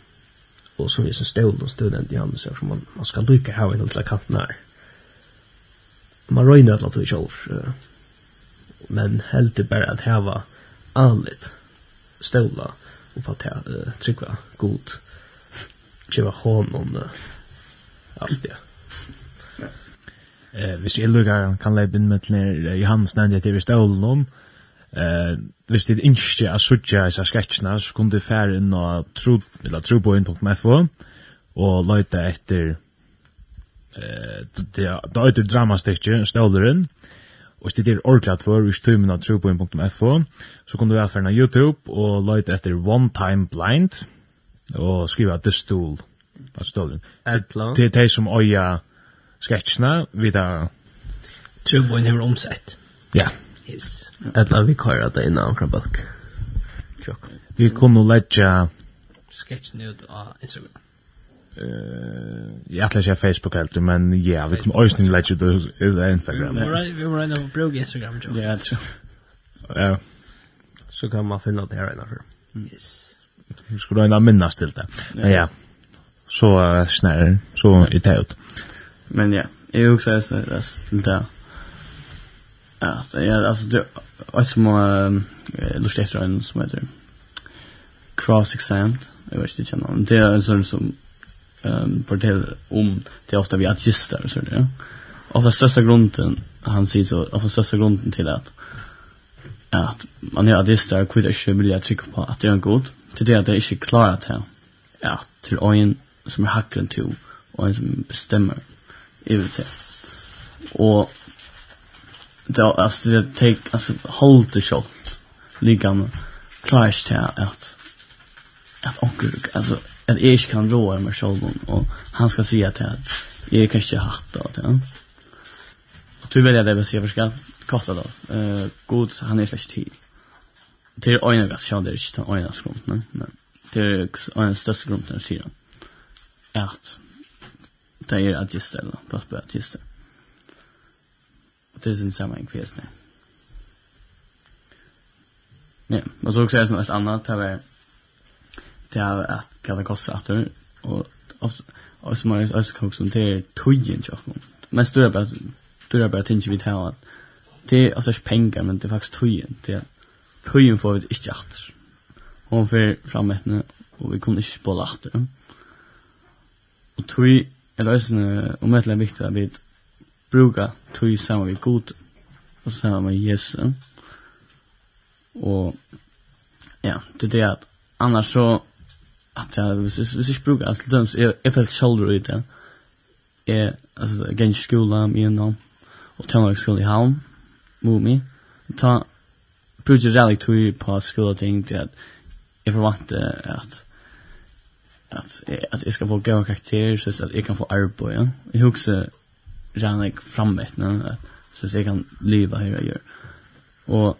och så är det stål och student i handen så man man ska lycka ha en lilla kant när. Man röjner att låta i shoulder men heldur bara at hava anlit stola og på at uh, tryggva god kjeva honom uh, allt det Eh, hvis jeg lukkar kan leip inn med til Johannes nevnte til vi visste ålen om, eh, hvis det ikke er suttja i seg sketsjene, så kunne du fære inn og troboin.fo og løyte etter eh, det er dramastikker, ståleren, eh, og hvis det er ordentlig at for hvis tøymen av tropoen.fo, så kan du være ferdig YouTube og løyte etter One Time Blind og skrive at det stol. Altså stolen. Det er de som øya sketsjene vidda... Tropoen er omsett. Ja. Yes. Etla vi kører det innan omkring balk. Vi kunne legge... Sketsjene ut av Instagram. Eh, jag lägger Facebook helt men ja, vi kommer ösning lägga det Instagram. Vi var inne på blogg Instagram tror jag. Ja, tror. Ja. Så kan man finna det här innanför. Yes. Vi skulle ändå minnas till det. Men ja. Så snär så i det ut. Men ja, jag också så det till det. Ja, det är alltså det alltså man lustigt tror jag som heter cross exam. Jag vet inte känner. Det är en sån som um, fortell om det ofta vi artister och så där. Och största grunden han säger så av största grunden till att att man är artister kvittar sig vilja trycka på att det är en god till det att det är inte att här att till en som är hackren till och en som bestämmer över det. Och det alltså det take alltså hold the shot ligam klarar sig att att onkel alltså att jag inte kan råa mig själv och han ska säga till att jag kanske har hatt då till han. Och du väljer det vi ser för ska kosta då. Eh god han är tid. Det Till ena gas jag det är inte ena skrumt men men det är en största skrumt när sidan. Att det är att just ställa fast på att just det. Det är inte samma kvällsnä. Ja, och så också är det något annat här det til at kan det kosta att och ofta och som är alltså kan som det tojen jag men men störa bara störa bara tänker vi till att det är alltså pengar men det är faktiskt tojen det tojen får vi inte åter hon för framåt och vi kommer inte spela åter och toj är det alltså om det är viktigt att vi brukar toj samma vi god och samma med Jesus och ja det är det att annars så at jeg, hvis, hvis jeg ikke bruker, altså, døms, jeg, jeg følte selv ut det. Jeg, altså, jeg gikk i skolen gjennom, og tømmer skolen i halm, mot meg. Ta, bruker jeg relik tog på skolen ting til at jeg forventer at, at, at jeg skal få gøy karakter, så at jeg kan få arbeid, ja. Jeg husker relik fremvettene, så jeg kan leve her jeg gjør. Og,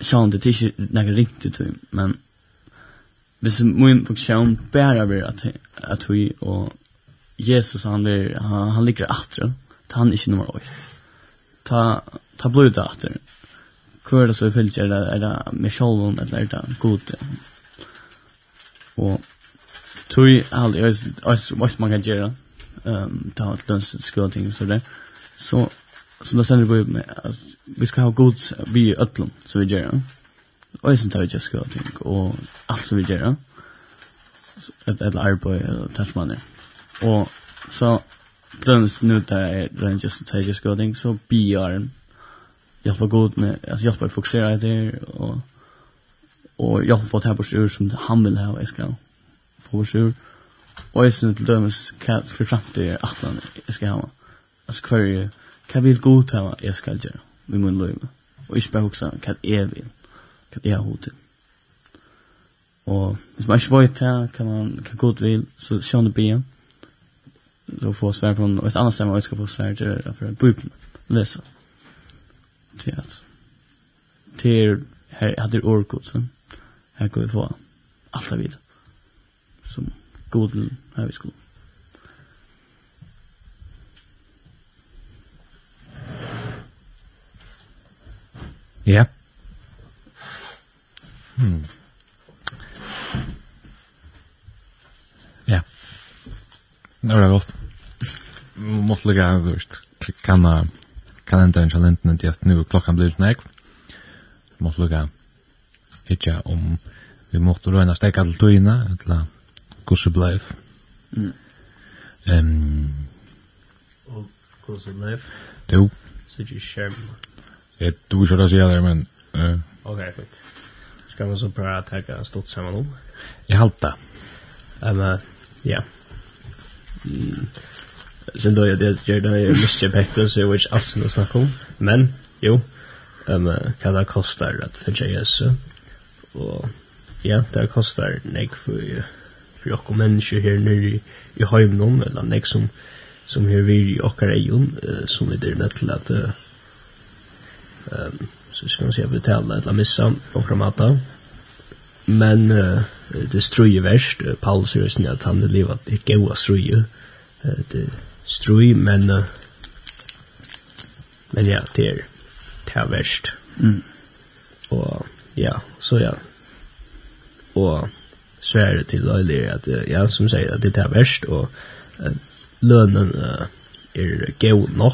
sånn, det er ikke noe riktig tog, men, hvis min funksjon bare blir at, at vi og Jesus han blir han, han ligger åter. Ta han ikke nummer 8. Ta ta blod Hva er det så fyllt er det er det med självon eller er det god. Och tui all jag jag hva man kan gjøre, um, ta ett lunch og så där. Så så da sender vi med at vi skal ha god vi ötlum så vi gör øysen tar ikke skål ting, og alt som vi gjør, et eller arbeid, eller tærsmanner. Og så, Brønnes nu där är den just tages going så BR hjälpa god med alltså hjälpa fokusera där och og jag har fått här på sjur som han vil ha jeg skal få sjur. Och jag syns til dömes kat för framtid att han jag ska ha. Alltså kvar hva vil god till jeg skal gjøre, vi må mun lov och jag ska också kat evigt hva det er hodet. Og hvis man ikke vet det, kan man, kan godt vil, så sjønne byen, så få svar från, og et annet sted man skal få svar til, det, for Bibelen, lese. Til at, til her hadde det årkod, så her kan vi få alt av vid, som god vil her vi skulle. Ja. Yeah. Hmm. Ja. Det var godt. Måtte ligge her, du vet. Kan kalenderen til lenten til at nu klokkan blir nek. Måtte ligge hitja om vi måtte røyna stekka til tøyina, etla gusse bleiv. Mm. Um, og gusse bleiv? Jo. Så ikke skjerm. Jeg tror ikke det sier det, men... Uh, ok, fint ska man så bara ta stått samman om. Jag halta. Um, uh, ja. Mm. Sen då jag det gör det är mycket bättre så which alls nu snacka om. Men jo. um, uh, kan det kostar att för JS. Och ja, det kostar nek för för jag kommer människor här nere i i Heimnum, eller nek som som hur vi och är uh, som är det lätt att um, så ska man säga betala eller missa och framata. Men uh, det struje värst. Uh, Paul säger sen att han lever ett goda struje. Uh, det struje, men uh, men ja, det är det är värst. Mm. Och ja, så ja. Och så är det till löjlig att ja, som säger att det är värst och uh, lönen uh, är god nog.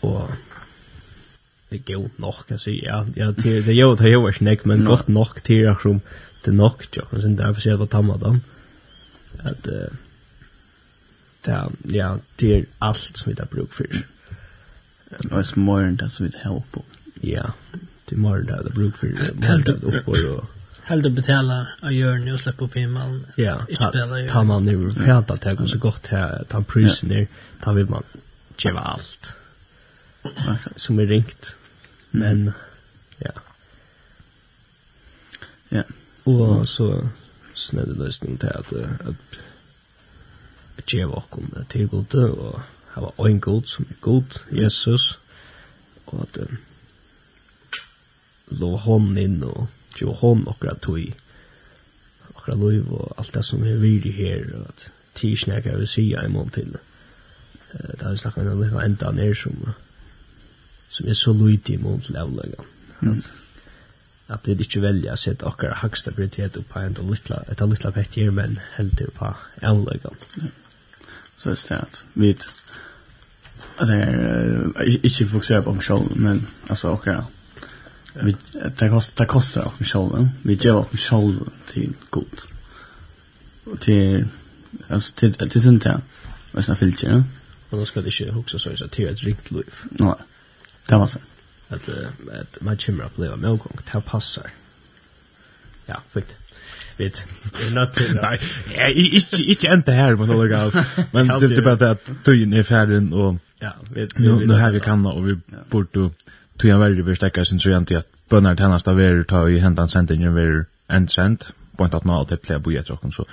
Och det är god nok alltså ja ja det det gör det gör snack men gott nok till jag som det nok jag men sen därför ser jag tamma då. Att det ja det är allt som vi där bruk för. Och så morgon det så vi help ja det morgon där det bruk för. Morgon där uppe och Helt betala av hjørnet og slippe opp i mannen. Ja, ta, ta man nu og fjata til så godt her, ta prisen ned, ta vil man kjeva alt. Som er ringt men ja. Ja. Og så snedde løsning til at, at djeva okkom til gode, og hava ein god som er god, Jesus, og at um, lov hon inn og djeva hon okra tui, okra loiv og alt det som er viri her, og at tirsnækka vi sia imom til, uh, har vi snakka enn enn enn enn enn enn som er så lite i mån til avløyga. Mm. At det ikke velger å sette akkurat haksta prioritet opp på en av lytla, et av lytla pettir, men heldur på avløyga. Ja. Så det er at vi at det er ikke fokusere på omkjall, men altså akkurat vi det kostar det kostar oss själv. Vi ger oss själv till god. Och till alltså till till sånt där. Vad ska filter? Och då ska det ju också så att det är ett rikt liv. Nej. Det var så. At, uh, at man kommer å uppleva med och ta passar. Ja, fint. Vet, Det är not till. Nej, inte inte inte här men det går. Men det är bara att tyn är färden och ja, vet nu nu har vi kanna och vi borde tyn är väldigt förstärka sin så egentligen att bönar tjänst av er tar ju händan sentingen vill en sent på att nå att det blir jag så.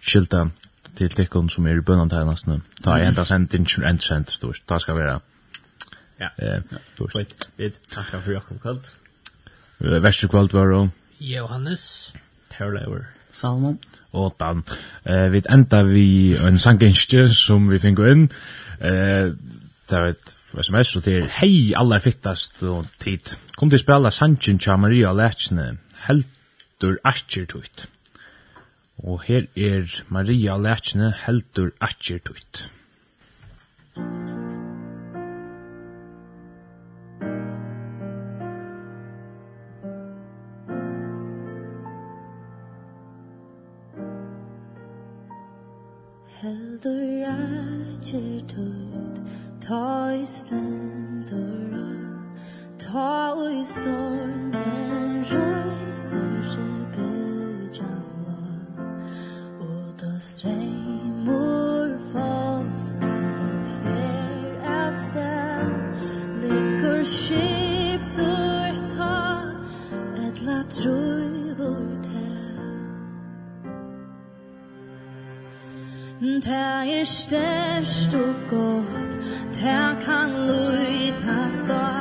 Skilta till tecken som är i bönan nu. Ta händan sentingen en sent då. Det ska vara Ja. Eh, först. Vi tackar för Jakob Kalt. Värsta kvalt var då. Johannes. Perlever. Salmon. Og Dan. Eh, vi enda vi en sangenskje som vi finner inn. Eh, det er et sms, og det er hei aller fittast og tid. Kom til å spille sangen Maria Lechne. heldur Archer Tuit. Og her er Maria Lechne heldur Archer Tuit. Thank. Ta i stendur Ta i stormen Røyser seg bøyjan blå Og da streimor Fasen og fer av sted Likker skipt og ta Etla troi vår te Ta er størst og gå Herr kan lúta stað